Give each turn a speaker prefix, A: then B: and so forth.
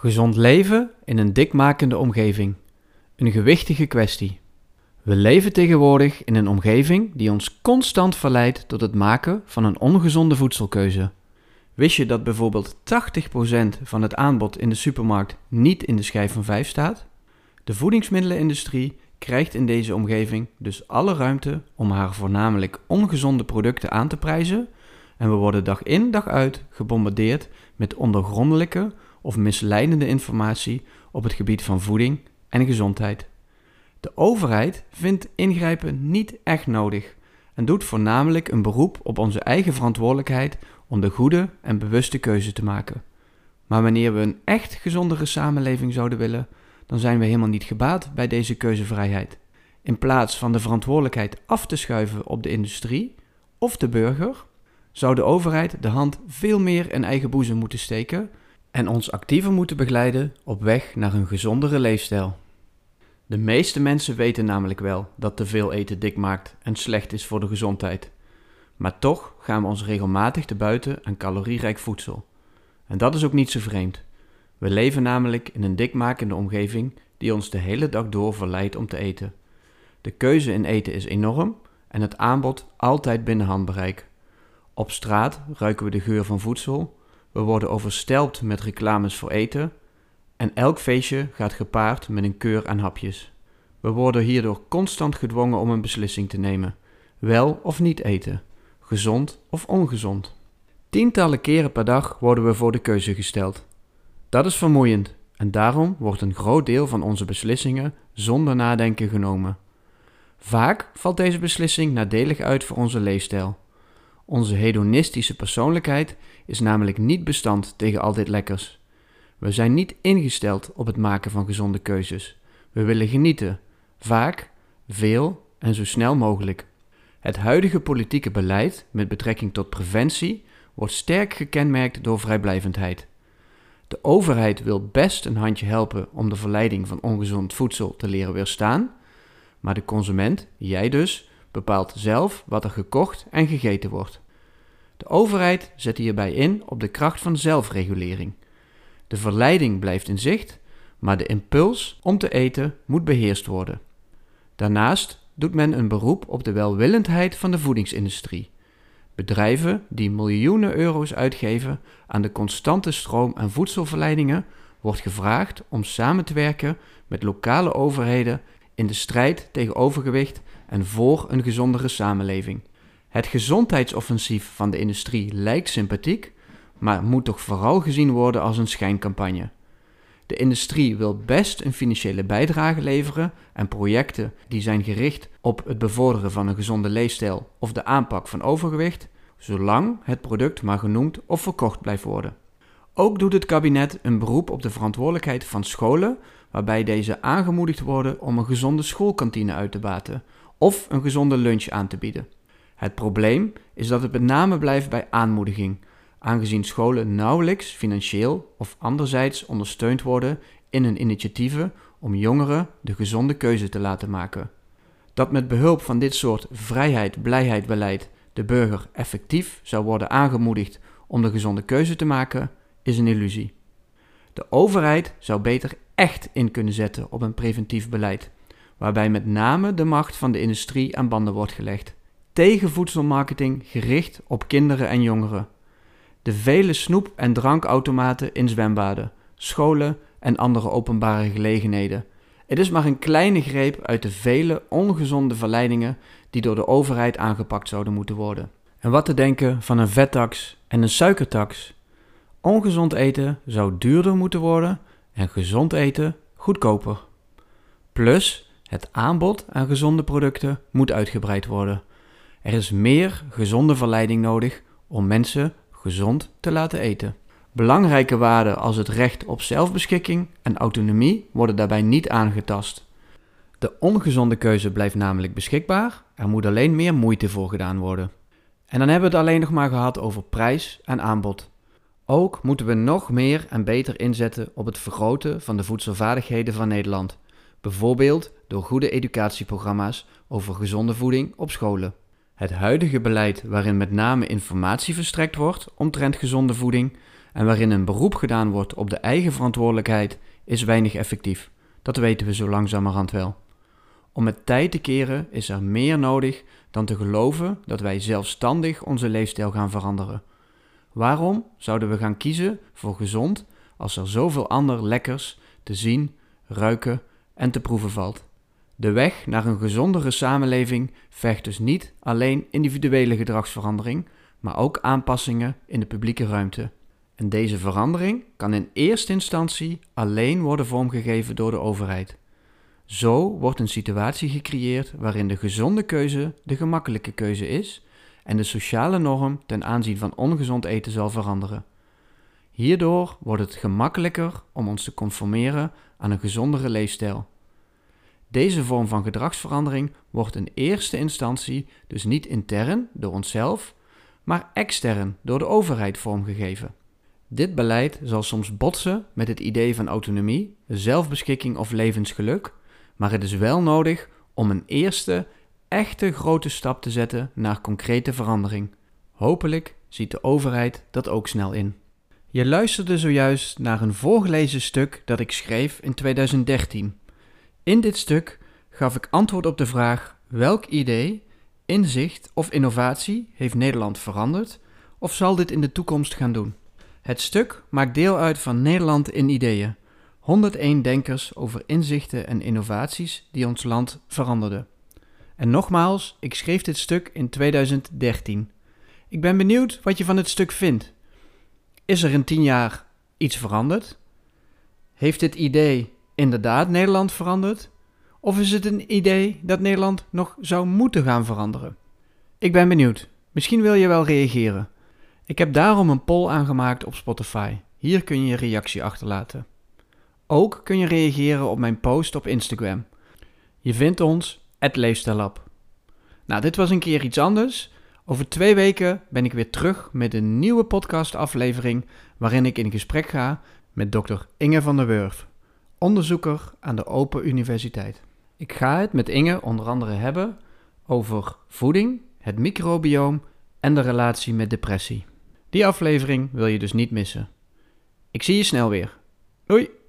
A: Gezond leven in een dikmakende omgeving. Een gewichtige kwestie. We leven tegenwoordig in een omgeving die ons constant verleidt tot het maken van een ongezonde voedselkeuze. Wist je dat bijvoorbeeld 80% van het aanbod in de supermarkt niet in de schijf van 5 staat? De voedingsmiddelenindustrie krijgt in deze omgeving dus alle ruimte om haar voornamelijk ongezonde producten aan te prijzen en we worden dag in dag uit gebombardeerd met ondergrondelijke of misleidende informatie op het gebied van voeding en gezondheid. De overheid vindt ingrijpen niet echt nodig en doet voornamelijk een beroep op onze eigen verantwoordelijkheid om de goede en bewuste keuze te maken. Maar wanneer we een echt gezondere samenleving zouden willen, dan zijn we helemaal niet gebaat bij deze keuzevrijheid. In plaats van de verantwoordelijkheid af te schuiven op de industrie of de burger, zou de overheid de hand veel meer in eigen boezem moeten steken en ons actiever moeten begeleiden op weg naar een gezondere leefstijl. De meeste mensen weten namelijk wel dat te veel eten dik maakt en slecht is voor de gezondheid. Maar toch gaan we ons regelmatig te buiten aan calorierijk voedsel. En dat is ook niet zo vreemd. We leven namelijk in een dikmakende omgeving die ons de hele dag door verleidt om te eten. De keuze in eten is enorm en het aanbod altijd binnen handbereik. Op straat ruiken we de geur van voedsel, we worden overstelpt met reclames voor eten en elk feestje gaat gepaard met een keur aan hapjes. We worden hierdoor constant gedwongen om een beslissing te nemen: wel of niet eten, gezond of ongezond. Tientallen keren per dag worden we voor de keuze gesteld. Dat is vermoeiend en daarom wordt een groot deel van onze beslissingen zonder nadenken genomen. Vaak valt deze beslissing nadelig uit voor onze leefstijl. Onze hedonistische persoonlijkheid is namelijk niet bestand tegen al dit lekkers. We zijn niet ingesteld op het maken van gezonde keuzes. We willen genieten, vaak, veel en zo snel mogelijk. Het huidige politieke beleid met betrekking tot preventie wordt sterk gekenmerkt door vrijblijvendheid. De overheid wil best een handje helpen om de verleiding van ongezond voedsel te leren weerstaan, maar de consument, jij dus, bepaalt zelf wat er gekocht en gegeten wordt. De overheid zet hierbij in op de kracht van zelfregulering. De verleiding blijft in zicht, maar de impuls om te eten moet beheerst worden. Daarnaast doet men een beroep op de welwillendheid van de voedingsindustrie. Bedrijven die miljoenen euro's uitgeven aan de constante stroom aan voedselverleidingen, wordt gevraagd om samen te werken met lokale overheden in de strijd tegen overgewicht en voor een gezondere samenleving. Het gezondheidsoffensief van de industrie lijkt sympathiek, maar moet toch vooral gezien worden als een schijncampagne. De industrie wil best een financiële bijdrage leveren en projecten die zijn gericht op het bevorderen van een gezonde leefstijl of de aanpak van overgewicht, zolang het product maar genoemd of verkocht blijft worden. Ook doet het kabinet een beroep op de verantwoordelijkheid van scholen, waarbij deze aangemoedigd worden om een gezonde schoolkantine uit te baten of een gezonde lunch aan te bieden. Het probleem is dat het met name blijft bij aanmoediging, aangezien scholen nauwelijks financieel of anderzijds ondersteund worden in hun initiatieven om jongeren de gezonde keuze te laten maken. Dat met behulp van dit soort vrijheid-blijheid beleid de burger effectief zou worden aangemoedigd om de gezonde keuze te maken, is een illusie. De overheid zou beter echt in kunnen zetten op een preventief beleid, waarbij met name de macht van de industrie aan banden wordt gelegd tegen voedselmarketing gericht op kinderen en jongeren. De vele snoep- en drankautomaten in zwembaden, scholen en andere openbare gelegenheden. Het is maar een kleine greep uit de vele ongezonde verleidingen die door de overheid aangepakt zouden moeten worden. En wat te denken van een vettax en een suikertax? Ongezond eten zou duurder moeten worden en gezond eten goedkoper. Plus, het aanbod aan gezonde producten moet uitgebreid worden. Er is meer gezonde verleiding nodig om mensen gezond te laten eten. Belangrijke waarden als het recht op zelfbeschikking en autonomie worden daarbij niet aangetast. De ongezonde keuze blijft namelijk beschikbaar, er moet alleen meer moeite voor gedaan worden. En dan hebben we het alleen nog maar gehad over prijs en aanbod. Ook moeten we nog meer en beter inzetten op het vergroten van de voedselvaardigheden van Nederland, bijvoorbeeld door goede educatieprogramma's over gezonde voeding op scholen. Het huidige beleid, waarin met name informatie verstrekt wordt omtrent gezonde voeding en waarin een beroep gedaan wordt op de eigen verantwoordelijkheid, is weinig effectief. Dat weten we zo langzamerhand wel. Om het tijd te keren is er meer nodig dan te geloven dat wij zelfstandig onze leefstijl gaan veranderen. Waarom zouden we gaan kiezen voor gezond als er zoveel ander lekkers te zien, ruiken en te proeven valt? De weg naar een gezondere samenleving vecht dus niet alleen individuele gedragsverandering, maar ook aanpassingen in de publieke ruimte. En deze verandering kan in eerste instantie alleen worden vormgegeven door de overheid. Zo wordt een situatie gecreëerd waarin de gezonde keuze de gemakkelijke keuze is en de sociale norm ten aanzien van ongezond eten zal veranderen. Hierdoor wordt het gemakkelijker om ons te conformeren aan een gezondere leefstijl. Deze vorm van gedragsverandering wordt in eerste instantie dus niet intern door onszelf, maar extern door de overheid vormgegeven. Dit beleid zal soms botsen met het idee van autonomie, zelfbeschikking of levensgeluk, maar het is wel nodig om een eerste, echte grote stap te zetten naar concrete verandering. Hopelijk ziet de overheid dat ook snel in. Je luisterde zojuist naar een voorgelezen stuk dat ik schreef in 2013. In dit stuk gaf ik antwoord op de vraag welk idee, inzicht of innovatie heeft Nederland veranderd of zal dit in de toekomst gaan doen. Het stuk maakt deel uit van Nederland in ideeën. 101 denkers over inzichten en innovaties die ons land veranderden. En nogmaals, ik schreef dit stuk in 2013. Ik ben benieuwd wat je van het stuk vindt. Is er in 10 jaar iets veranderd? Heeft dit idee inderdaad Nederland veranderd? Of is het een idee dat Nederland nog zou moeten gaan veranderen? Ik ben benieuwd. Misschien wil je wel reageren. Ik heb daarom een poll aangemaakt op Spotify. Hier kun je je reactie achterlaten. Ook kun je reageren op mijn post op Instagram. Je vindt ons Leefstijlab. Nou, dit was een keer iets anders. Over twee weken ben ik weer terug met een nieuwe podcastaflevering waarin ik in gesprek ga met dokter Inge van der Wurf, onderzoeker aan de Open Universiteit. Ik ga het met Inge onder andere hebben over voeding, het microbioom en de relatie met depressie. Die aflevering wil je dus niet missen. Ik zie je snel weer. Doei!